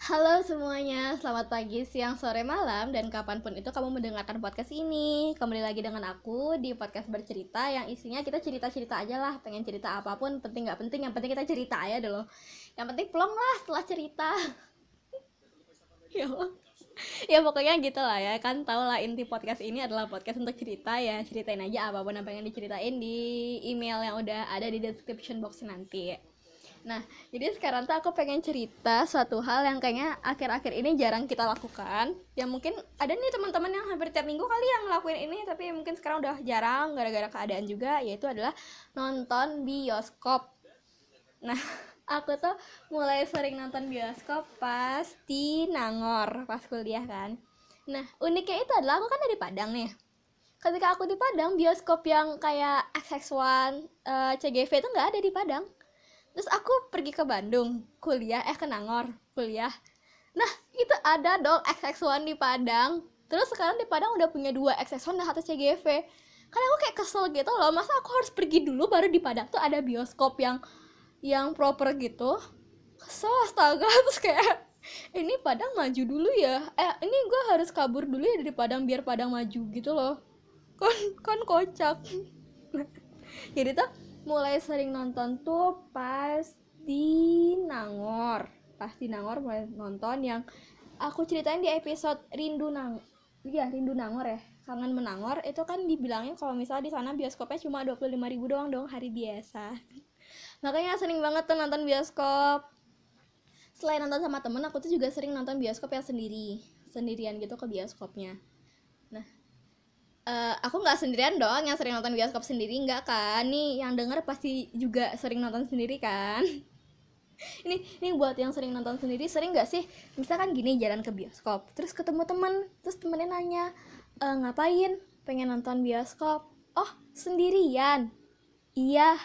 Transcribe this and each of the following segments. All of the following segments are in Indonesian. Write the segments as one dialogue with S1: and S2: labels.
S1: Halo semuanya, selamat pagi, siang, sore, malam, dan kapan pun itu kamu mendengarkan podcast ini. Kembali lagi dengan aku di podcast bercerita yang isinya kita cerita-cerita aja lah Pengen cerita apa pun, penting gak penting, yang penting kita cerita aja dulu. Yang penting plong lah setelah cerita. Ya ya pokoknya gitu lah ya kan tau lah inti podcast ini adalah podcast untuk cerita ya ceritain aja apa pun yang pengen diceritain di email yang udah ada di description box nanti Nah, jadi sekarang tuh aku pengen cerita suatu hal yang kayaknya akhir-akhir ini jarang kita lakukan. Ya mungkin ada nih teman-teman yang hampir tiap minggu kali yang ngelakuin ini, tapi mungkin sekarang udah jarang gara-gara keadaan juga, yaitu adalah nonton bioskop. Nah, aku tuh mulai sering nonton bioskop pas di Nangor, pas kuliah kan. Nah, uniknya itu adalah aku kan dari Padang nih. Ketika aku di Padang, bioskop yang kayak XX1, uh, CGV itu nggak ada di Padang terus aku pergi ke Bandung kuliah eh ke Nangor kuliah. Nah itu ada dong XX1 di Padang. Terus sekarang di Padang udah punya dua XX1 dan satu CGV karena aku kayak kesel gitu loh masa aku harus pergi dulu baru di Padang tuh ada bioskop yang yang proper gitu. Kesel astaga. Terus kayak ini Padang maju dulu ya. Eh ini gue harus kabur dulu ya dari Padang biar Padang maju gitu loh. Kan kan kocak. Jadi tuh mulai sering nonton tuh pas di Nangor. Pas di Nangor mulai nonton yang aku ceritain di episode Rindu Nang iya Rindu Nangor ya kangen menangor. Itu kan dibilangin kalau misalnya di sana bioskopnya cuma 25 ribu doang dong hari biasa. Makanya sering banget tuh nonton bioskop. Selain nonton sama temen aku tuh juga sering nonton bioskop yang sendiri sendirian gitu ke bioskopnya uh, aku nggak sendirian dong yang sering nonton bioskop sendiri nggak kan nih yang denger pasti juga sering nonton sendiri kan? Ini ini buat yang sering nonton sendiri sering nggak sih? Misalkan gini jalan ke bioskop terus ketemu temen terus temennya nanya e, ngapain? Pengen nonton bioskop? Oh sendirian. Iya.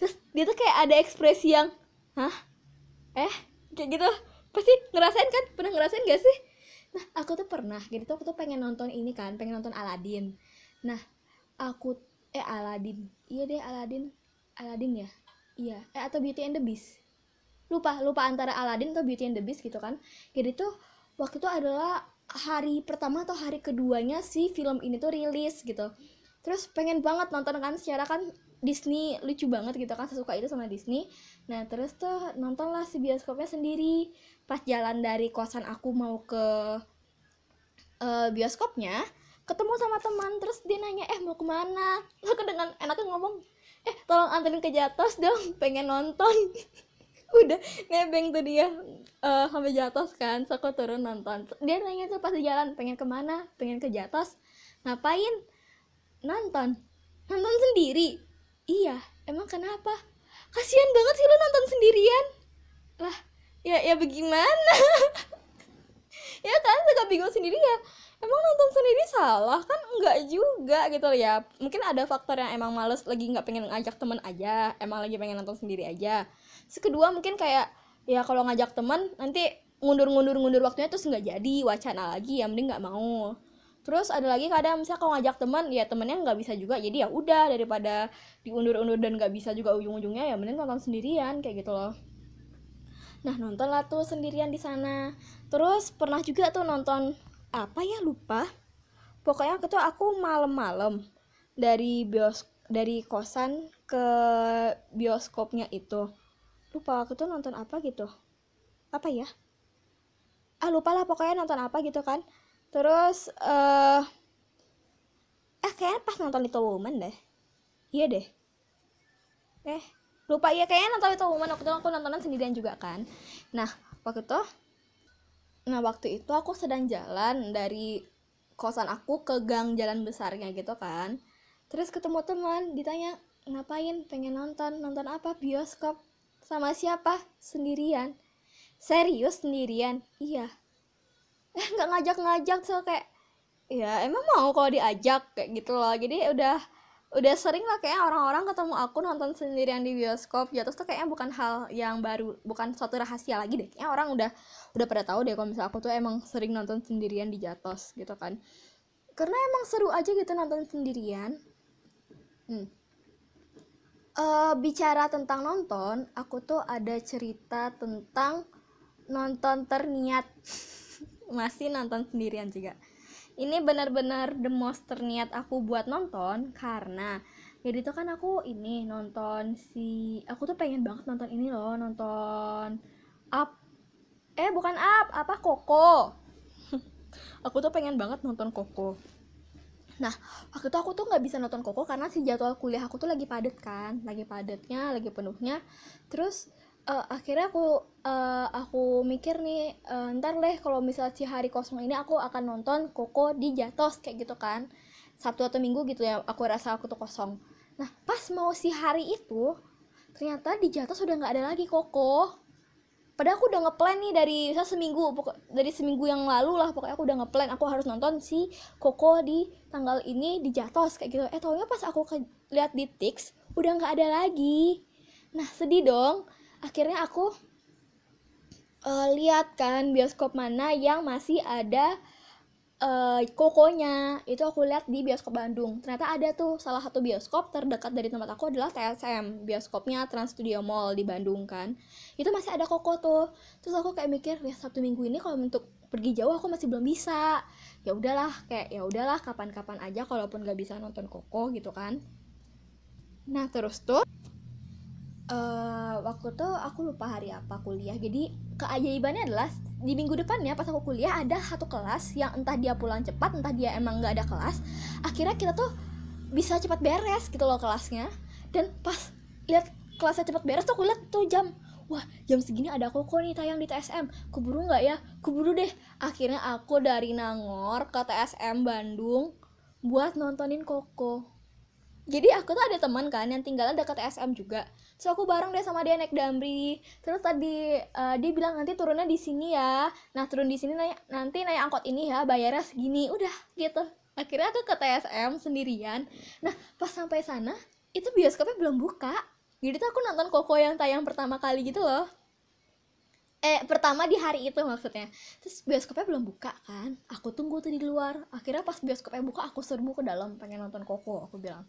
S1: Terus dia tuh kayak ada ekspresi yang hah? Eh? Kayak gitu. Pasti ngerasain kan? Pernah ngerasain gak sih? Nah aku tuh pernah gitu. Tuh aku tuh pengen nonton ini kan? Pengen nonton Aladin nah aku eh Aladin iya deh Aladin Aladin ya? Iya. Eh atau Beauty and the Beast. Lupa lupa antara Aladin atau Beauty and the Beast gitu kan. Jadi tuh waktu itu adalah hari pertama atau hari keduanya si film ini tuh rilis gitu. Terus pengen banget nonton kan secara kan Disney lucu banget gitu kan sesuka itu sama Disney. Nah terus tuh nonton lah si bioskopnya sendiri. Pas jalan dari kosan aku mau ke uh, bioskopnya ketemu sama teman terus dia nanya eh mau ke mana? Aku dengan enaknya ngomong eh tolong anterin ke Jatos dong pengen nonton. Udah nebeng tuh dia uh, sampai Jatos kan so aku turun nonton. Dia nanya tuh pas di jalan pengen ke mana? Pengen ke Jatos? Ngapain? Nonton. Nonton sendiri? Iya. Emang kenapa? Kasihan banget sih lu nonton sendirian. Lah ya ya bagaimana ya kan suka bingung sendiri ya. Emang nonton sendiri salah? Kan enggak juga gitu ya. Mungkin ada faktor yang emang males lagi nggak pengen ngajak temen aja. Emang lagi pengen nonton sendiri aja. Sekedua mungkin kayak ya kalau ngajak temen nanti ngundur-ngundur-ngundur waktunya terus nggak jadi wacana lagi ya mending nggak mau. Terus ada lagi kadang misalnya kalau ngajak teman ya temennya nggak bisa juga jadi ya udah daripada diundur-undur dan nggak bisa juga ujung-ujungnya ya mending nonton sendirian kayak gitu loh nah nonton lah tuh sendirian di sana. Terus pernah juga tuh nonton apa ya lupa. Pokoknya tuh aku malam-malam dari bios dari kosan ke bioskopnya itu. Lupa aku tuh nonton apa gitu. Apa ya? Ah lupa lah pokoknya nonton apa gitu kan. Terus eh uh, eh kayaknya pas nonton itu Woman deh. Iya deh. Eh lupa ya kayaknya nonton itu Woman waktu itu aku nontonan sendirian juga kan. Nah waktu itu nah waktu itu aku sedang jalan dari kosan aku ke gang jalan besarnya gitu kan. Terus ketemu teman ditanya ngapain? Pengen nonton? Nonton apa? Bioskop? Sama siapa? Sendirian. Serius? Sendirian? Iya. Nggak ngajak-ngajak so kayak ya emang mau kalau diajak? Kayak gitu loh. Jadi udah udah sering lah kayak orang-orang ketemu aku nonton sendirian di bioskop. Jatuh tuh kayaknya bukan hal yang baru bukan suatu rahasia lagi deh. Kayaknya orang udah udah pada tahu deh kalau misalnya aku tuh emang sering nonton sendirian di Jatos gitu kan. Karena emang seru aja gitu nonton sendirian. Hmm. uh, bicara tentang nonton aku tuh ada cerita tentang nonton terniat. Masih nonton sendirian juga ini benar-benar the most terniat aku buat nonton karena jadi tuh kan aku ini nonton si aku tuh pengen banget nonton ini loh nonton up. Eh bukan up apa? Koko. Aku tuh pengen banget nonton koko. Nah waktu itu aku tuh nggak bisa nonton koko karena si jadwal kuliah aku tuh lagi padet kan lagi padetnya lagi penuhnya. Terus uh, akhirnya aku uh, aku mikir nih uh, ntar deh kalau misalnya si hari kosong ini aku akan nonton koko di Jatos kayak gitu kan. Sabtu atau Minggu gitu ya aku rasa aku tuh kosong. Nah pas mau si hari itu ternyata di Jatos udah nggak ada lagi koko. Padahal aku udah ngeplan nih dari saya seminggu pokok dari seminggu yang lalu lah pokoknya aku udah ngeplan aku harus nonton si Koko di tanggal ini di Jatos kayak gitu. Eh taunya pas aku ke, lihat di Tix udah nggak ada lagi. Nah sedih dong akhirnya aku uh, lihat kan bioskop mana yang masih ada uh, kokonya. Itu aku lihat di bioskop Bandung. Ternyata ada tuh. Salah satu bioskop terdekat dari tempat aku adalah TSM bioskopnya Trans Studio Mall di Bandung kan. Itu masih ada koko tuh. Terus aku kayak mikir ya Sabtu Minggu ini kalau untuk pergi jauh aku masih belum bisa. Ya udahlah kayak ya udahlah kapan-kapan aja kalaupun gak bisa nonton koko gitu kan. Nah terus tuh uh, waktu tuh aku lupa hari apa kuliah. Jadi keajaibannya adalah di minggu depannya pas aku kuliah ada satu kelas yang entah dia pulang cepat entah dia emang nggak ada kelas akhirnya kita tuh bisa cepat beres gitu loh kelasnya. Dan pas lihat kelasnya cepat beres tuh aku lihat tuh jam wah jam segini ada koko nih tayang di TSM keburu nggak ya? Keburu deh. Akhirnya aku dari Nangor ke TSM Bandung buat nontonin koko. Jadi aku tuh ada teman kan yang tinggalnya dekat TSM juga so aku bareng deh sama dia naik damri. Terus tadi uh, dia bilang nanti turunnya di sini ya. Nah turun di sini naik nanti naik angkot ini ya bayarnya segini. Udah gitu. Akhirnya aku ke TSM sendirian. Nah pas sampai sana itu bioskopnya belum buka. Jadi tuh aku nonton Koko yang tayang pertama kali gitu loh. Eh pertama di hari itu maksudnya. Terus bioskopnya belum buka kan? Aku tunggu tuh di luar. Akhirnya pas bioskopnya buka aku serbu ke dalam pengen nonton Koko aku bilang.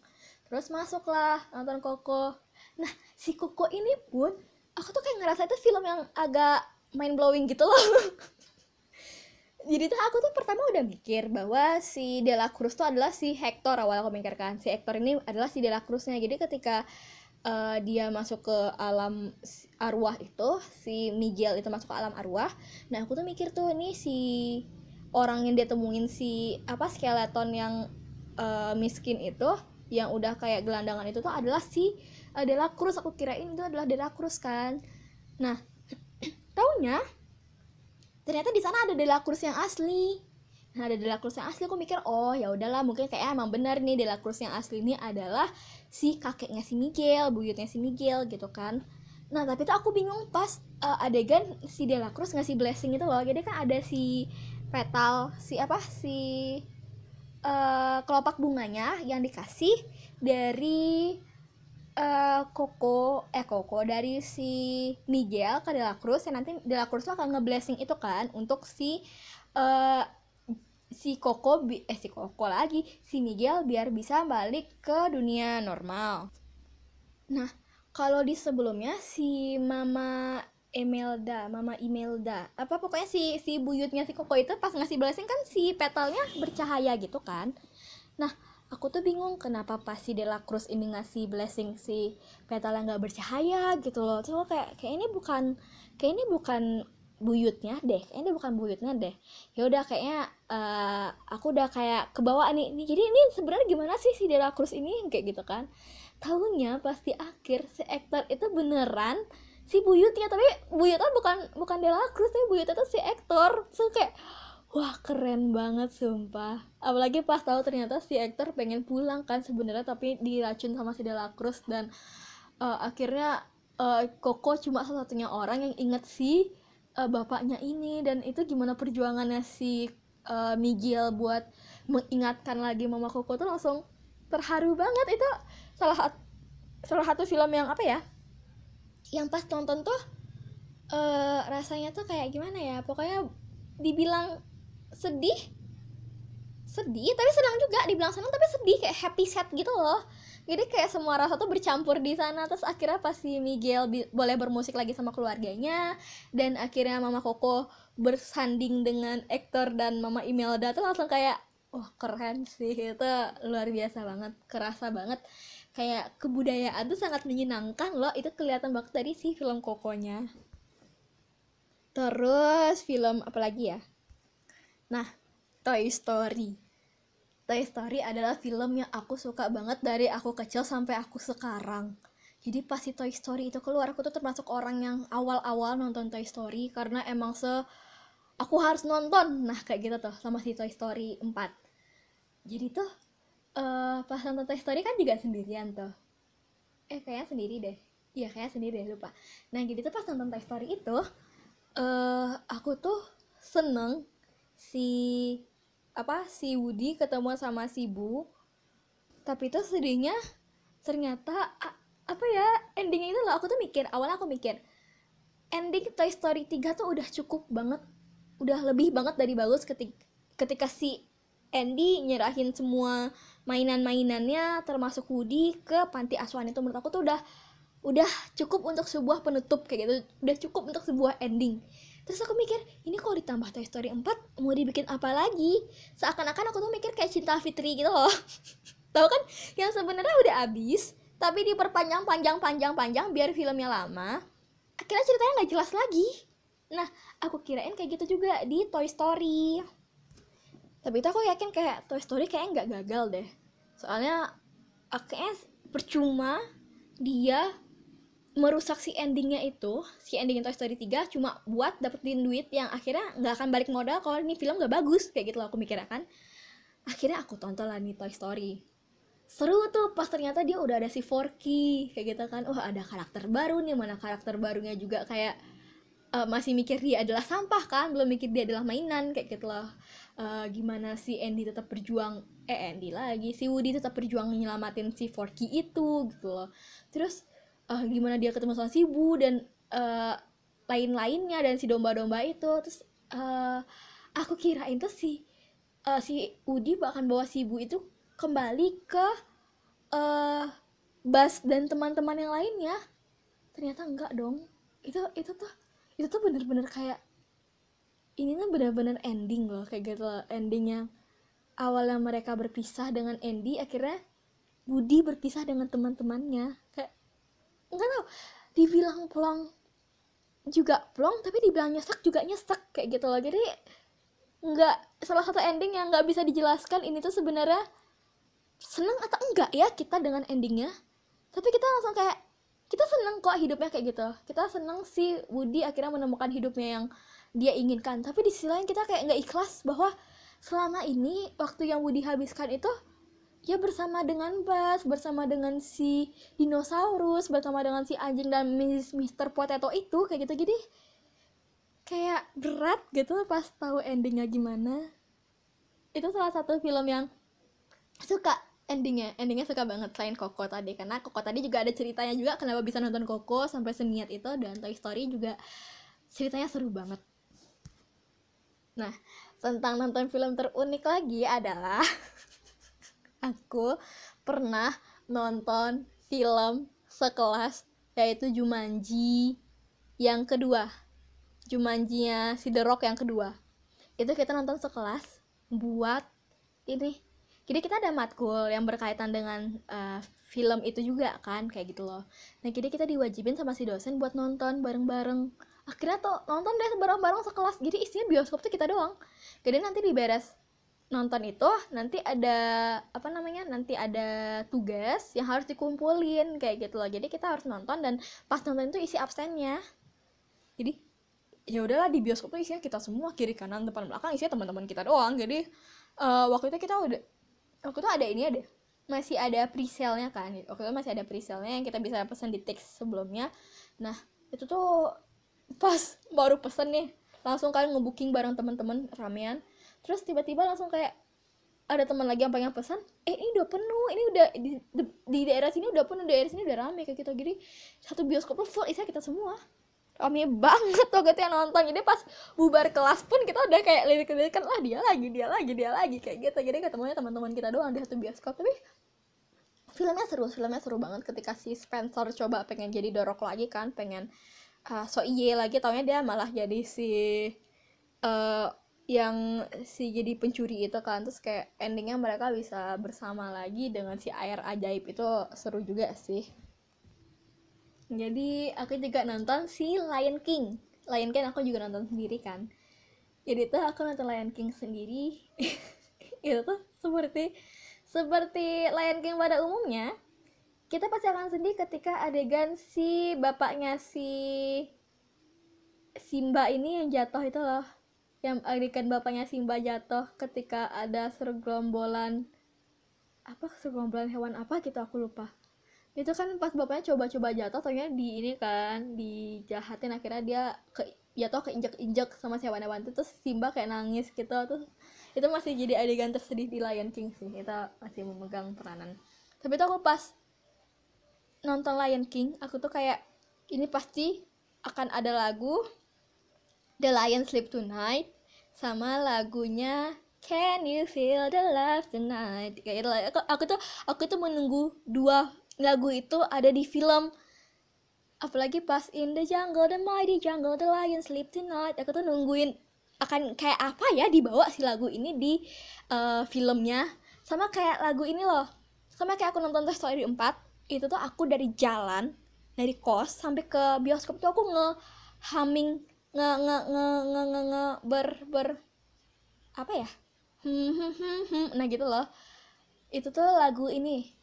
S1: Terus masuklah nonton Koko nah si Koko ini pun aku tuh kayak ngerasa itu film yang agak mind blowing gitu loh. Jadi tuh aku tuh pertama udah mikir bahwa si Dela Cruz tuh adalah si Hector awal aku mikirkan. Si Hector ini adalah si Dela Cruznya. Jadi ketika uh, dia masuk ke alam arwah itu si Miguel itu masuk ke alam arwah nah aku tuh mikir tuh ini si orang yang dia temuin si apa skeleton yang uh, miskin itu yang udah kayak gelandangan itu tuh adalah si uh, Dela Cruz aku kirain itu adalah Dela Cruz kan? Nah taunya ternyata di sana ada Dela Cruz yang asli. Nah ada Dela Cruz yang asli aku mikir oh ya udahlah mungkin kayak emang benar nih Dela Cruz yang asli ini adalah si kakeknya si Miguel buyutnya si Miguel gitu kan. Nah tapi tuh aku bingung pas uh, adegan si Dela Cruz ngasih blessing itu loh. Jadi kan ada si petal si apa si uh, kelopak bunganya yang dikasih dari uh, Koko eh Koko dari si Miguel ke Dela Cruz yang nanti Dela Cruz tuh akan ngeblessing itu kan untuk si uh, si Koko eh si Koko lagi si Miguel biar bisa balik ke dunia normal. Nah, kalau di sebelumnya si Mama Emelda, Mama Imelda, apa pokoknya si si buyutnya si Koko itu pas ngasih blessing kan si petalnya bercahaya gitu kan. Nah, aku tuh bingung kenapa pas si Dela Cruz ini ngasih blessing si petal yang gak bercahaya gitu loh. Terus kayak kayak ini bukan kayak ini bukan buyutnya deh. Kayak ini bukan buyutnya deh. Ya udah kayaknya uh, aku udah kayak kebawa nih, nih jadi ini sebenarnya gimana sih si Dela Cruz ini? Kayak gitu kan. Tahunya pasti akhir si aktor itu beneran si buyutnya. Tapi buyutnya bukan bukan Dela Cruz tapi buyutnya tuh si aktor. So wah keren banget sumpah. Apalagi pas tahu ternyata si aktor pengen pulang kan sebenarnya tapi diracun sama si Dela Cruz dan uh, akhirnya uh, Koko cuma satu-satunya orang yang inget si uh, bapaknya ini. Dan itu gimana perjuangannya si uh, Miguel buat mengingatkan lagi mama Koko tuh langsung terharu banget. Itu salah salah satu film yang apa ya? Yang pas nonton tuh uh, rasanya tuh kayak gimana ya? Pokoknya dibilang sedih. Sedih tapi senang juga dibilang senang tapi sedih kayak happy sad gitu loh. Jadi kayak semua rasa tuh bercampur di sana. Terus akhirnya pas si Miguel boleh bermusik lagi sama keluarganya dan akhirnya Mama Koko bersanding dengan aktor dan Mama Imelda tuh langsung kayak wah keren sih. Itu luar biasa banget kerasa banget. Kayak kebudayaan tuh sangat menyenangkan loh. Itu kelihatan banget dari si film Kokonya. Terus film apa lagi ya nah Toy Story Toy Story adalah film yang aku suka banget dari aku kecil sampai aku sekarang. Jadi pas si Toy Story itu keluar, aku tuh termasuk orang yang awal-awal nonton Toy Story karena emang se aku harus nonton. Nah, kayak gitu tuh sama si Toy Story 4. Jadi tuh uh, pas nonton Toy Story kan juga sendirian tuh. Eh, kayaknya sendiri deh. Iya, kayaknya sendiri deh, lupa. Nah, jadi tuh pas nonton Toy Story itu uh, aku tuh seneng si apa si Woody ketemu sama si Bu. Tapi itu sedihnya ternyata apa ya endingnya itu loh. Aku tuh mikir awalnya aku mikir ending Toy Story 3 tuh udah cukup banget udah lebih banget dari bagus ketika ketika si Andy nyerahin semua mainan-mainannya termasuk Woody ke panti asuhan itu. Menurut aku tuh udah udah cukup untuk sebuah penutup kayak gitu. Udah cukup untuk sebuah ending terus aku mikir ini kalau ditambah Toy Story 4 mau dibikin apa lagi? Seakan-akan aku tuh mikir kayak cinta Fitri gitu loh. Tahu kan? Yang sebenarnya udah abis tapi diperpanjang panjang panjang panjang biar filmnya lama akhirnya ceritanya nggak jelas lagi. Nah aku kirain kayak gitu juga di Toy Story. Tapi itu aku yakin kayak Toy Story kayak nggak gagal deh. Soalnya akhirnya percuma dia merusak si endingnya itu si ending Toy Story 3 cuma buat dapetin duit yang akhirnya nggak akan balik modal kalau ini film nggak bagus kayak gitu loh aku mikirnya kan. Akhirnya aku tonton lah nih Toy Story. Seru tuh pas ternyata dia udah ada si Forky kayak gitu kan. Wah ada karakter baru nih mana karakter barunya juga kayak uh, masih mikir dia adalah sampah kan belum mikir dia adalah mainan kayak gitu loh. Uh, gimana si Andy tetap berjuang eh Andy lagi si Woody tetap berjuang nyelamatin si Forky itu gitu loh. Terus uh, gimana dia ketemu sama si Bu dan uh, lain-lainnya dan si domba-domba itu. Terus uh, aku kirain tuh si uh, si Udi bahkan bawa si Bu itu kembali ke uh, Bas dan teman-teman yang lainnya. Ternyata enggak dong. Itu itu tuh itu tuh bener-bener kayak ini tuh bener-bener ending loh kayak gitu loh. Endingnya awalnya mereka berpisah dengan Andy akhirnya Budi berpisah dengan teman-temannya. Kayak nggak tahu. Dibilang plong juga plong tapi dibilang nyesek juga nyesek kayak gitu loh. Jadi nggak salah satu ending yang nggak bisa dijelaskan ini tuh sebenarnya seneng atau enggak ya kita dengan endingnya. Tapi kita langsung kayak kita seneng kok hidupnya kayak gitu. Kita seneng si Woody akhirnya menemukan hidupnya yang dia inginkan. Tapi di sisi lain kita kayak nggak ikhlas bahwa selama ini waktu yang Woody habiskan itu ya bersama dengan Buzz, bersama dengan si dinosaurus, bersama dengan si anjing dan Miss Mister Potato itu kayak gitu jadi kayak berat gitu pas tahu endingnya gimana. Itu salah satu film yang suka endingnya, endingnya suka banget selain Koko tadi karena Koko tadi juga ada ceritanya juga kenapa bisa nonton Koko sampai seniat itu dan Toy Story juga ceritanya seru banget. Nah, tentang nonton film terunik lagi adalah aku pernah nonton film sekelas yaitu Jumanji yang kedua. Jumanjinya si The Rock yang kedua. Itu kita nonton sekelas buat ini. Jadi kita ada matkul yang berkaitan dengan uh, film itu juga kan kayak gitu loh. Nah jadi kita diwajibin sama si dosen buat nonton bareng-bareng. Akhirnya tuh nonton deh bareng-bareng sekelas. Jadi isinya bioskop tuh kita doang. Jadi nanti diberes nonton itu nanti ada apa namanya nanti ada tugas yang harus dikumpulin kayak gitu loh. Jadi kita harus nonton dan pas nonton itu isi absennya. Jadi ya udahlah di bioskop tuh isinya kita semua kiri kanan depan belakang isinya teman-teman kita doang. Jadi uh, waktu itu kita udah waktu itu ada ini ada masih ada presale-nya kan. Waktu itu masih ada presale-nya yang kita bisa pesan di teks sebelumnya. Nah itu tuh pas baru pesen nih. Langsung kalian ngebooking bareng teman-teman ramean terus tiba-tiba langsung kayak ada teman lagi yang pengen pesan eh ini udah penuh ini udah di, di, di daerah sini udah penuh daerah sini udah rame kayak gitu. Jadi satu bioskop full isinya kita semua. Rame banget tuh gitu yang nonton. Jadi pas bubar kelas pun kita udah kayak lirik-lirikan lah dia lagi dia lagi dia lagi kayak gitu. Jadi ketemunya teman-teman kita doang di satu bioskop. Tapi filmnya seru filmnya seru banget ketika si Spencer coba pengen jadi dorok lagi kan pengen uh, so iye lagi taunya dia malah jadi si uh, yang si jadi pencuri itu kan terus kayak endingnya mereka bisa bersama lagi dengan si air ajaib itu seru juga sih. Jadi aku juga nonton si Lion King. Lion King aku juga nonton sendiri kan. Jadi tuh aku nonton Lion King sendiri. Itu tuh seperti seperti Lion King pada umumnya, kita pasti akan sedih ketika adegan si bapaknya si Simba ini yang jatuh itu loh. Yang adegan bapaknya Simba jatuh ketika ada sergombolan apa sergombolan hewan apa gitu aku lupa. Itu kan pas bapaknya coba-coba jatuh ternyata di ini kan dijahatin akhirnya dia ke jatuh keinjek-injek sama si hewan-hewan itu terus Simba kayak nangis gitu terus itu masih jadi adegan tersedih di Lion King sih kita masih memegang peranan tapi tuh aku pas nonton Lion King aku tuh kayak ini pasti akan ada lagu The Lion Sleep Tonight sama lagunya Can you feel the love tonight? Kayak itu aku, aku tuh aku tuh menunggu dua lagu itu ada di film. Apalagi pas in the jungle the mighty jungle the lion sleep tonight. Aku tuh nungguin akan kayak apa ya dibawa si lagu ini di uh, filmnya. Sama kayak lagu ini loh. Sama kayak aku nonton Toy Story 4 itu tuh aku dari jalan dari kos sampai ke bioskop tuh aku nge humming nge nge nge nge nge, nge ber ber. Apa ya? Nah gitu loh. Itu tuh lagu ini.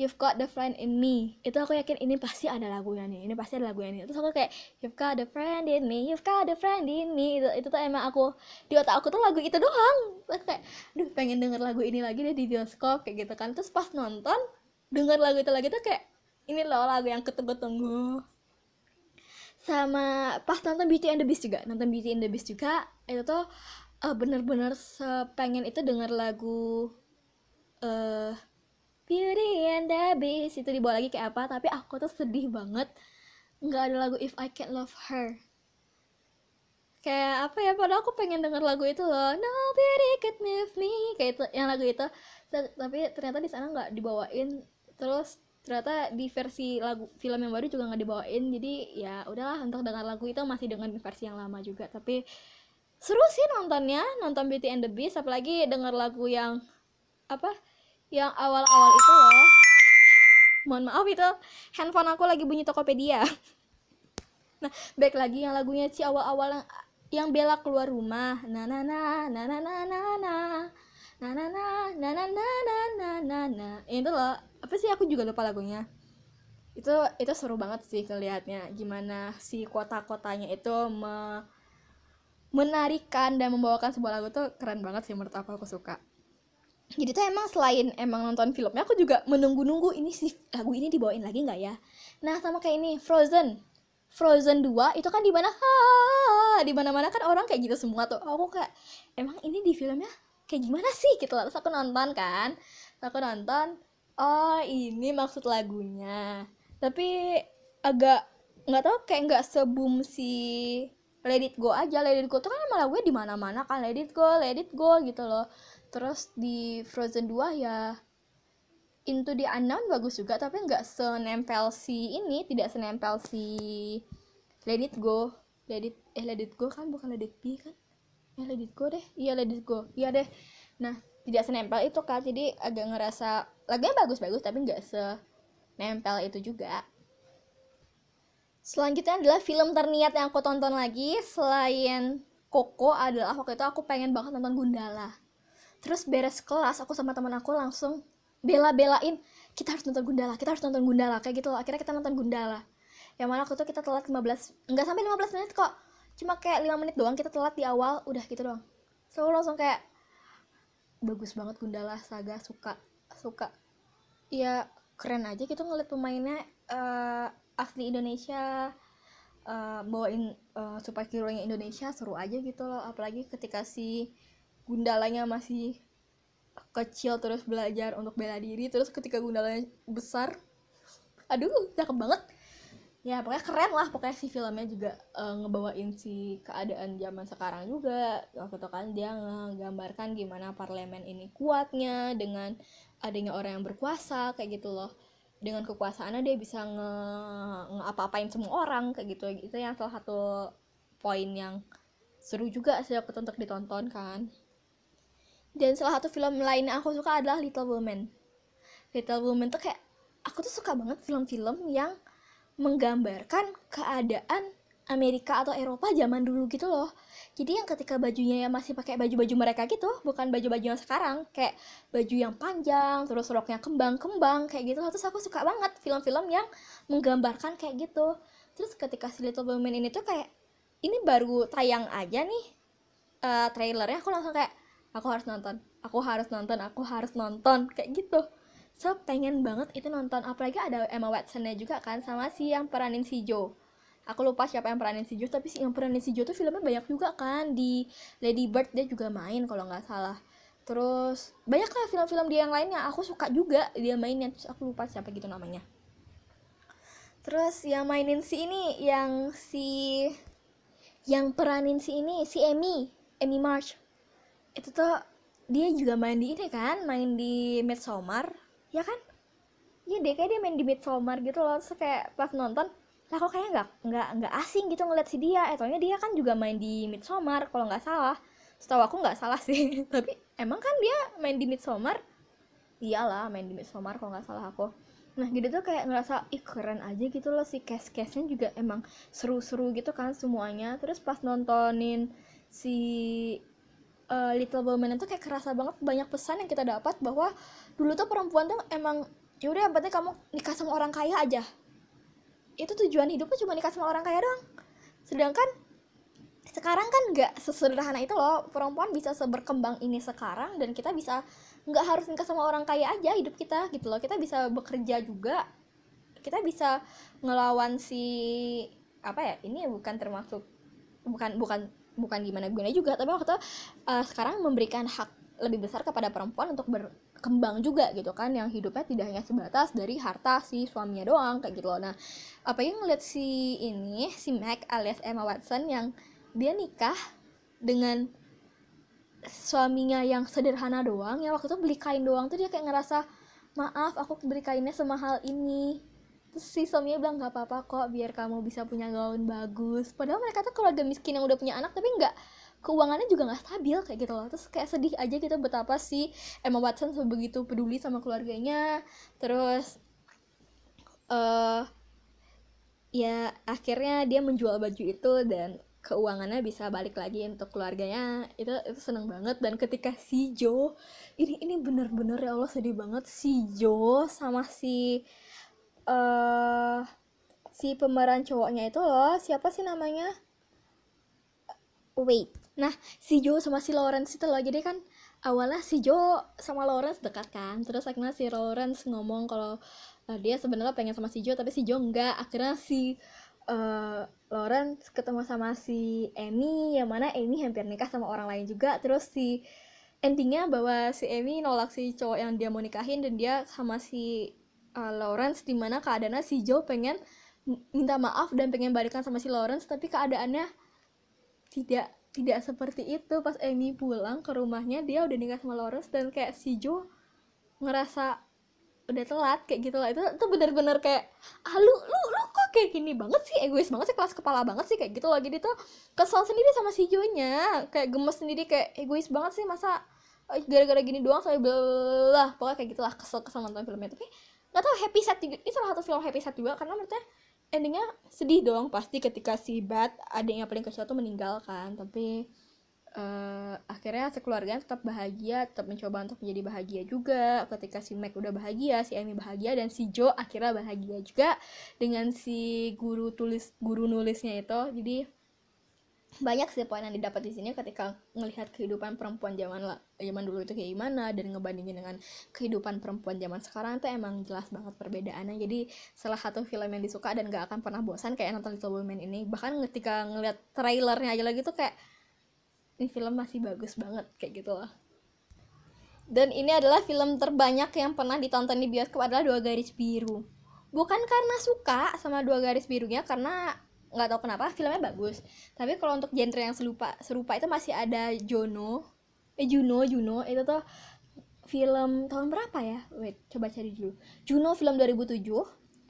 S1: You've got the friend in me. Itu aku yakin ini pasti ada lagunya nih. Ini pasti ada lagunya nih. Terus aku kayak You've got the friend in me You've got the friend in me. Itu itu tuh emang aku di otak aku tuh lagu itu doang. Terus kayak duh pengen denger lagu ini lagi deh di bioskop kayak gitu kan. Terus pas nonton denger lagu itu lagi tuh kayak ini loh lagu yang ketunggu-tunggu sama pas nonton Beauty and the Beast juga nonton Beauty and the Beast juga itu tuh uh, bener-bener sepengen itu denger lagu uh, Beauty and the Beast itu dibawa lagi kayak apa tapi aku tuh sedih banget nggak ada lagu If I Can't Love Her. Kayak apa ya padahal aku pengen denger lagu itu loh Nobody Could Move Me kayak itu yang lagu itu. Tapi ternyata di sana nggak dibawain terus ternyata di versi lagu film yang baru juga nggak dibawain jadi ya udahlah untuk dengar lagu itu masih dengan versi yang lama juga tapi seru sih nontonnya nonton Beauty and the Beast apalagi denger lagu yang apa yang awal-awal itu loh mohon maaf itu handphone aku lagi bunyi Tokopedia nah back lagi yang lagunya si awal-awal yang yang Bella keluar rumah na na na na na na na na na na na na na na na na na itu loh apa sih? Aku juga lupa lagunya. Itu itu seru banget sih kelihatnya gimana si kota-kotanya itu me menarikan dan membawakan sebuah lagu tuh keren banget sih menurut aku aku suka. Jadi tuh emang selain emang nonton filmnya aku juga menunggu-nunggu ini sih lagu ini dibawain lagi nggak ya? Nah sama kayak ini Frozen. Frozen 2 itu kan di mana? Di mana mana kan orang kayak gitu semua tuh. Aku kayak emang ini di filmnya kayak gimana sih? Gitu terus aku nonton kan. Terus aku nonton oh ini maksud lagunya. Tapi agak nggak tahu kayak nggak sebum si Let It Go aja. Let It Go tuh kan emang lagunya di mana mana kan. Let It Go Let It Go gitu loh. Terus di Frozen 2 ya Into the Unknown bagus juga tapi nggak senempel si ini tidak senempel si Let It Go. Let It eh Let It Go kan bukan Let It Be kan? Eh Let It Go deh. Iya Let It Go. Iya deh. Nah tidak senempel itu kan jadi agak ngerasa lagunya bagus-bagus tapi nggak senempel itu juga. Selanjutnya adalah film terniat yang aku tonton lagi selain Koko adalah waktu itu aku pengen banget nonton Gundala. Terus beres kelas aku sama teman aku langsung bela-belain kita harus nonton Gundala kita harus nonton Gundala kayak gitu loh. Akhirnya kita nonton Gundala. Yang mana aku tuh kita telat 15 enggak sampai 15 menit kok. Cuma kayak 5 menit doang kita telat di awal udah gitu doang. So langsung kayak bagus banget Gundala Saga suka suka. Ya keren aja gitu ngeliat pemainnya uh, asli Indonesia uh, bawain uh, superhero nya Indonesia seru aja gitu loh. Apalagi ketika si Gundalanya masih kecil terus belajar untuk bela diri terus ketika Gundalanya besar aduh cakep banget ya pokoknya keren lah pokoknya si filmnya juga uh, ngebawain si keadaan zaman sekarang juga. Waktu itu kan dia menggambarkan gimana parlemen ini kuatnya dengan adanya orang yang berkuasa kayak gitu loh. Dengan kekuasaannya dia bisa nge, nge apa-apain semua orang kayak gitu. Itu yang salah satu poin yang seru juga sih aku untuk ditonton kan. Dan salah satu film lain yang aku suka adalah Little Women. Little Women tuh kayak aku tuh suka banget film-film yang menggambarkan keadaan Amerika atau Eropa zaman dulu gitu loh. Jadi yang ketika bajunya ya masih pakai baju-baju mereka gitu bukan baju-baju yang sekarang kayak baju yang panjang terus roknya kembang-kembang kayak gitu terus aku suka banget film-film yang menggambarkan kayak gitu. Terus ketika si Little Women ini tuh kayak ini baru tayang aja nih uh, trailernya aku langsung kayak aku harus nonton aku harus nonton aku harus nonton kayak gitu so pengen banget itu nonton. Apalagi ada Emma Watsonnya juga kan sama si yang peranin si Joe. Aku lupa siapa yang peranin si Joe tapi si yang peranin si Joe tuh filmnya banyak juga kan. Di Lady Bird dia juga main kalau nggak salah. Terus banyak lah film-film dia yang lainnya. Aku suka juga dia mainnya terus aku lupa siapa gitu namanya. Terus yang mainin si ini yang si yang peranin si ini si Emmy Emmy March. Itu tuh dia juga main di ini kan main di Midsommar ya kan? Iya deh kayak dia main di Midsommar gitu loh. Terus kayak pas nonton lah kok kayaknya nggak nggak nggak asing gitu ngeliat si dia. Eh dia kan juga main di Midsommar kalau nggak salah. Setahu aku nggak salah sih. Tapi emang kan dia main di Midsommar? Iyalah main di Midsommar kalau nggak salah aku. Nah gitu tuh kayak ngerasa ih keren aja gitu loh si cast castnya juga emang seru-seru gitu kan semuanya. Terus pas nontonin si uh, Little Women itu kayak kerasa banget banyak pesan yang kita dapat bahwa dulu tuh perempuan tuh emang yaudah yang penting kamu nikah sama orang kaya aja. Itu tujuan hidupnya cuma nikah sama orang kaya doang. Sedangkan sekarang kan nggak sesederhana itu loh. Perempuan bisa seberkembang ini sekarang dan kita bisa nggak harus nikah sama orang kaya aja hidup kita gitu loh. Kita bisa bekerja juga. Kita bisa ngelawan si apa ya ini bukan termasuk bukan bukan bukan gimana gimana juga tapi waktu uh, sekarang memberikan hak lebih besar kepada perempuan untuk berkembang juga gitu kan yang hidupnya tidak hanya sebatas dari harta si suaminya doang kayak gitu loh. Nah apa yang ngeliat si ini si Mac alias Emma Watson yang dia nikah dengan suaminya yang sederhana doang ya waktu itu beli kain doang tuh dia kayak ngerasa maaf aku beli kainnya semahal ini. Terus si suaminya bilang nggak apa-apa kok biar kamu bisa punya gaun bagus. Padahal mereka tuh keluarga miskin yang udah punya anak tapi nggak keuangannya juga nggak stabil kayak gitu loh. Terus kayak sedih aja gitu betapa si Emma Watson sebegitu peduli sama keluarganya. Terus uh, ya akhirnya dia menjual baju itu dan keuangannya bisa balik lagi untuk keluarganya. Itu itu seneng banget. Dan ketika si Jo ini ini bener-bener ya Allah sedih banget. Si Jo sama si uh, si pemeran cowoknya itu loh siapa sih namanya? Wait nah si Joe sama si Lawrence itu loh. Jadi kan awalnya si Joe sama Lawrence dekat kan. Terus akhirnya si Lawrence ngomong kalau uh, dia sebenarnya pengen sama si Joe tapi si Joe enggak. Akhirnya si uh, Lawrence ketemu sama si Amy yang mana Amy hampir nikah sama orang lain juga. Terus si endingnya bahwa si Amy nolak si cowok yang dia mau nikahin dan dia sama si uh, Lawrence di mana keadaannya si Joe pengen minta maaf dan pengen balikan sama si Lawrence tapi keadaannya tidak tidak seperti itu. Pas Amy pulang ke rumahnya dia udah nikah sama Lawrence dan kayak si Joe ngerasa udah telat kayak gitu lah. Itu itu bener-bener kayak ah lu lu lu kok kayak gini banget sih? Egois banget sih kelas kepala banget sih kayak gitu loh. Jadi tuh kesel sendiri sama si Joe nya kayak gemes sendiri kayak egois banget sih masa eh, gara-gara gini doang saya belah pokoknya kayak gitulah kesel kesel nonton filmnya. Tapi nggak tahu happy sad juga ini salah satu film happy sad juga karena menurutnya endingnya sedih dong pasti ketika si Bat adiknya paling kecil tuh meninggal kan. Tapi uh, akhirnya sekeluarga tetap bahagia tetap mencoba untuk menjadi bahagia juga. Ketika si Mac udah bahagia si Amy bahagia dan si Joe akhirnya bahagia juga dengan si guru tulis guru nulisnya itu. Jadi banyak sih poin yang didapat di sini ketika melihat kehidupan perempuan zaman zaman dulu itu kayak gimana dan ngebandingin dengan kehidupan perempuan zaman sekarang itu emang jelas banget perbedaannya. Jadi salah satu film yang disuka dan gak akan pernah bosan kayak nonton Little Women ini. Bahkan ketika ngeliat trailernya aja lagi tuh kayak ini film masih bagus banget kayak gitu loh. Dan ini adalah film terbanyak yang pernah ditonton di bioskop adalah Dua Garis Biru. Bukan karena suka sama dua garis birunya karena nggak tahu kenapa filmnya bagus. Tapi kalau untuk genre yang serupa serupa itu masih ada Jono eh Juno Juno itu tuh film tahun berapa ya? Wait coba cari dulu. Juno film 2007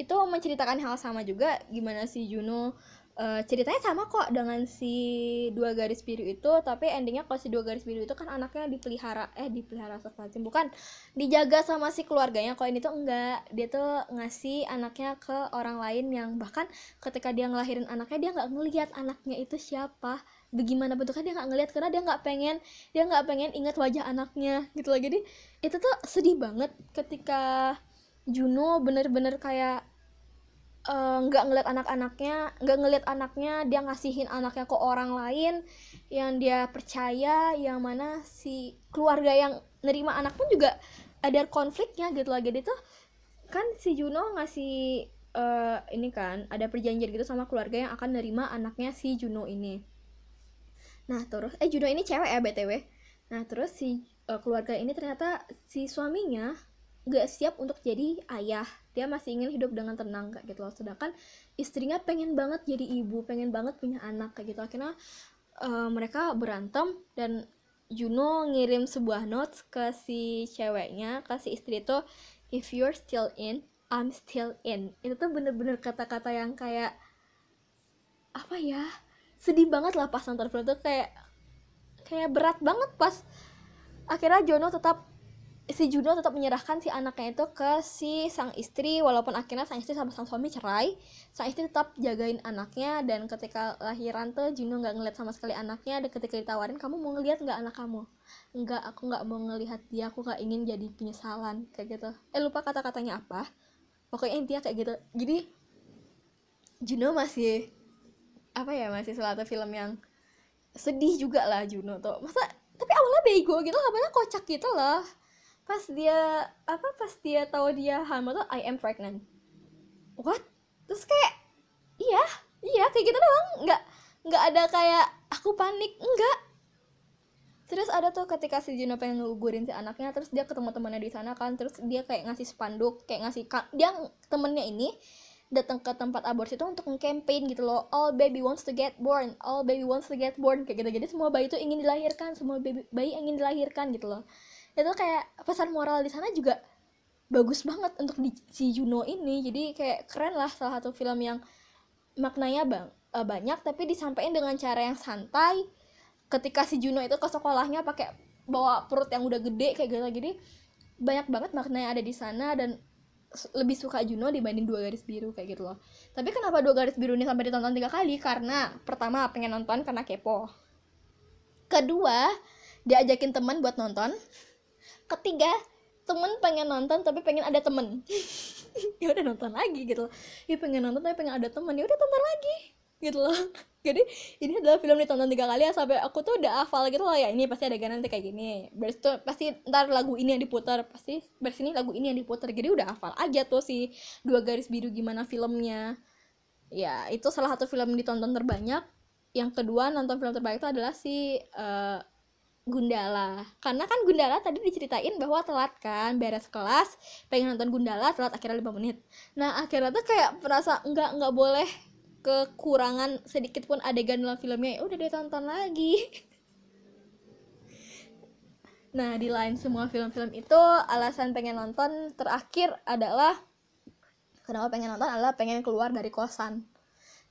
S1: itu menceritakan hal sama juga gimana si Juno uh, ceritanya sama kok dengan si dua garis biru itu tapi endingnya kalau si dua garis biru itu kan anaknya dipelihara eh dipelihara astagfirullahaladzim bukan dijaga sama si keluarganya. Kalau ini tuh enggak dia tuh ngasih anaknya ke orang lain yang bahkan ketika dia ngelahirin anaknya dia nggak ngelihat anaknya itu siapa. Bagaimana bentuknya dia nggak ngelihat karena dia nggak pengen dia nggak pengen ingat wajah anaknya gitu loh. Jadi itu tuh sedih banget ketika Juno bener-bener kayak nggak uh, ngeliat anak-anaknya nggak ngeliat anaknya dia ngasihin anaknya ke orang lain yang dia percaya yang mana si keluarga yang nerima anak pun juga ada konfliknya gitu lagi itu kan si Juno ngasih uh, ini kan ada perjanjian gitu sama keluarga yang akan nerima anaknya si Juno ini. Nah terus eh Juno ini cewek ya btw nah terus si uh, keluarga ini ternyata si suaminya gak siap untuk jadi ayah. Dia masih ingin hidup dengan tenang kayak gitu loh. Sedangkan istrinya pengen banget jadi ibu pengen banget punya anak kayak gitu. Akhirnya uh, mereka berantem dan Juno ngirim sebuah notes ke si ceweknya ke si istri itu if you're still in I'm still in. Itu tuh bener-bener kata-kata yang kayak apa ya sedih banget lah pas nonton film tuh kayak kayak berat banget pas akhirnya Juno tetap si Juno tetap menyerahkan si anaknya itu ke si sang istri walaupun akhirnya sang istri sama sang suami cerai. Sang istri tetap jagain anaknya dan ketika lahiran tuh Juno nggak ngeliat sama sekali anaknya dan ketika ditawarin kamu mau ngeliat nggak anak kamu? Nggak aku nggak mau ngelihat dia aku nggak ingin jadi penyesalan kayak gitu. Eh lupa kata-katanya apa. Pokoknya intinya kayak gitu. Jadi Juno masih apa ya masih suatu film yang sedih juga lah Juno tuh. Masa tapi awalnya bego gitu awalnya kocak gitu loh pas dia apa pas dia tahu dia hamil tuh I am pregnant. What? Terus kayak iya iya kayak gitu doang. Nggak nggak ada kayak aku panik enggak terus ada tuh ketika si Juno pengen ngugurin si anaknya terus dia ketemu temannya di sana kan terus dia kayak ngasih spanduk kayak ngasih dia temennya ini datang ke tempat aborsi itu untuk campaign gitu loh. All baby wants to get born all baby wants to get born kayak gitu. Jadi semua bayi itu ingin dilahirkan semua baby bayi ingin dilahirkan gitu loh itu kayak pesan moral di sana juga bagus banget untuk di, si Juno ini. Jadi kayak keren lah salah satu film yang maknanya bang uh, banyak tapi disampaikan dengan cara yang santai. Ketika si Juno itu ke sekolahnya pakai bawa perut yang udah gede kayak gitu. Jadi banyak banget maknanya ada di sana dan lebih suka Juno dibanding dua garis biru kayak gitu loh. Tapi kenapa dua garis biru ini sampai ditonton tiga kali? Karena pertama pengen nonton karena kepo. Kedua diajakin teman buat nonton ketiga temen pengen nonton tapi pengen ada temen. Ya udah nonton lagi gitu ya pengen nonton tapi pengen ada temen. Ya udah tonton lagi gitu loh. Jadi ini adalah film ditonton tiga kali ya sampai aku tuh udah hafal gitu loh ya ini pasti ada nanti kayak gini. Berarti tuh pasti ntar lagu ini yang diputar pasti berarti ini lagu ini yang diputar. Jadi udah hafal aja tuh si dua garis biru gimana filmnya. Ya itu salah satu film ditonton terbanyak. Yang kedua nonton film terbaik itu adalah si uh, Gundala. Karena kan Gundala tadi diceritain bahwa telat kan beres kelas pengen nonton Gundala telat akhirnya 5 menit. Nah akhirnya tuh kayak merasa nggak nggak boleh kekurangan sedikit pun adegan dalam filmnya. Ya udah dia tonton lagi. Nah di lain semua film-film itu alasan pengen nonton terakhir adalah kenapa pengen nonton adalah pengen keluar dari kosan.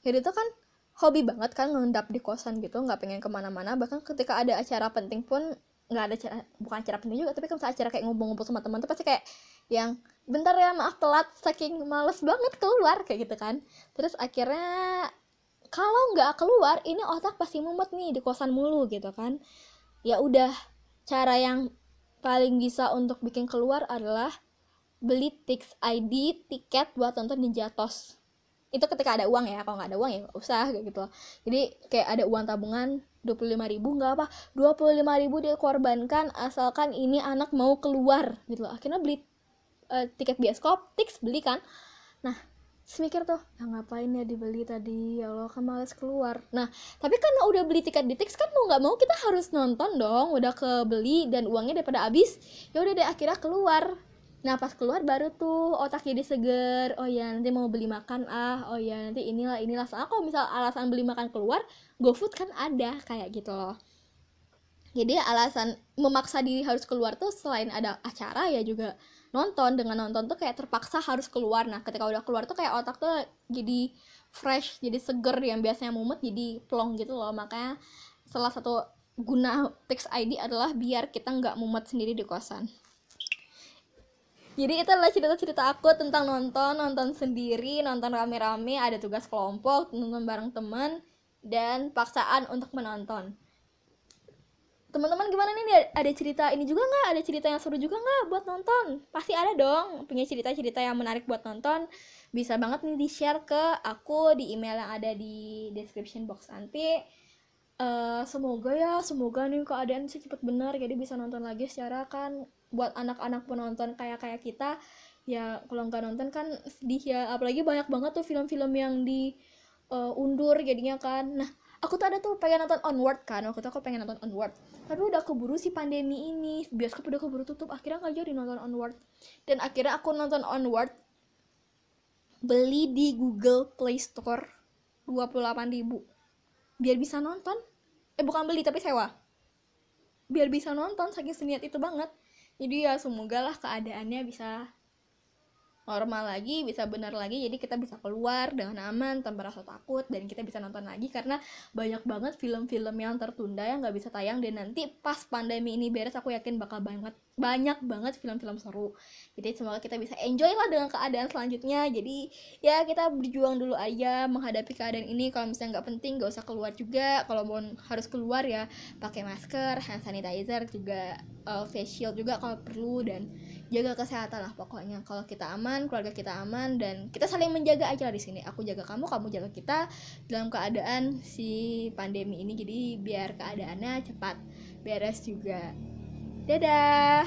S1: Jadi itu kan hobi banget kan ngendap di kosan gitu nggak pengen ke mana-mana. Bahkan ketika ada acara penting pun nggak ada acara bukan acara penting juga tapi kan acara kayak ngumpul-ngumpul sama teman tuh pasti kayak yang bentar ya maaf telat saking males banget keluar kayak gitu kan. Terus akhirnya kalau nggak keluar ini otak pasti mumet nih di kosan mulu gitu kan. Ya udah cara yang paling bisa untuk bikin keluar adalah beli Tix ID tiket buat nonton di Jatos itu ketika ada uang ya kalau nggak ada uang ya nggak usah kayak gitu loh. Jadi kayak ada uang tabungan dua puluh lima ribu nggak apa dua puluh lima ribu dia korbankan asalkan ini anak mau keluar gitu loh. Akhirnya beli uh, tiket bioskop tiks beli kan. Nah semikir tuh ya ngapain ya dibeli tadi? Ya Allah kan males keluar. Nah tapi karena udah beli tiket di Tix kan mau nggak mau kita harus nonton dong udah kebeli dan uangnya daripada habis ya udah deh akhirnya keluar Nah pas keluar baru tuh otak jadi seger Oh ya nanti mau beli makan ah. Oh ya nanti inilah inilah. Soalnya kalau misal alasan beli makan keluar GoFood kan ada kayak gitu loh. Jadi alasan memaksa diri harus keluar tuh selain ada acara ya juga nonton. Dengan nonton tuh kayak terpaksa harus keluar. Nah ketika udah keluar tuh kayak otak tuh jadi fresh Jadi seger. Yang biasanya mumet jadi plong gitu loh. Makanya salah satu guna Tix ID adalah biar kita nggak mumet sendiri di kosan jadi itu adalah cerita-cerita aku tentang nonton nonton sendiri nonton rame-rame ada tugas kelompok nonton bareng teman dan paksaan untuk menonton. Teman-teman gimana nih? Ada cerita ini juga nggak? Ada cerita yang seru juga nggak buat nonton? Pasti ada dong. Punya cerita-cerita yang menarik buat nonton. Bisa banget nih di share ke aku di email yang ada di description box nanti. Uh, semoga ya semoga nih keadaan sih cepet benar. Jadi bisa nonton lagi secara kan buat anak-anak penonton kayak kayak kita ya kalau nggak nonton kan sedih ya. Apalagi banyak banget tuh film-film yang di uh, undur jadinya kan. Nah aku tuh ada tuh pengen nonton onward kan waktu itu aku pengen nonton onward. Tapi udah keburu si pandemi ini bioskop udah keburu tutup akhirnya nggak jadi nonton onward. Dan akhirnya aku nonton onward beli di Google Play Store 28 ribu. Biar bisa nonton. Eh bukan beli tapi sewa. Biar bisa nonton saking seniat itu banget jadi ya semoga lah keadaannya bisa normal lagi bisa benar lagi. Jadi kita bisa keluar dengan aman tanpa rasa takut dan kita bisa nonton lagi. Karena banyak banget film-film yang tertunda yang nggak bisa tayang. Dan nanti pas pandemi ini beres aku yakin bakal banget banyak banget film-film seru. Jadi semoga kita bisa enjoy lah dengan keadaan selanjutnya. Jadi ya kita berjuang dulu aja menghadapi keadaan ini. Kalau misalnya nggak penting nggak usah keluar juga. Kalau mau harus keluar ya pakai masker hand sanitizer juga uh, face shield juga kalau perlu. Dan jaga kesehatan lah pokoknya. Kalau kita aman keluarga kita aman dan kita saling menjaga aja di sini. Aku jaga kamu kamu jaga kita dalam keadaan si pandemi ini. Jadi biar keadaannya cepat beres juga dadah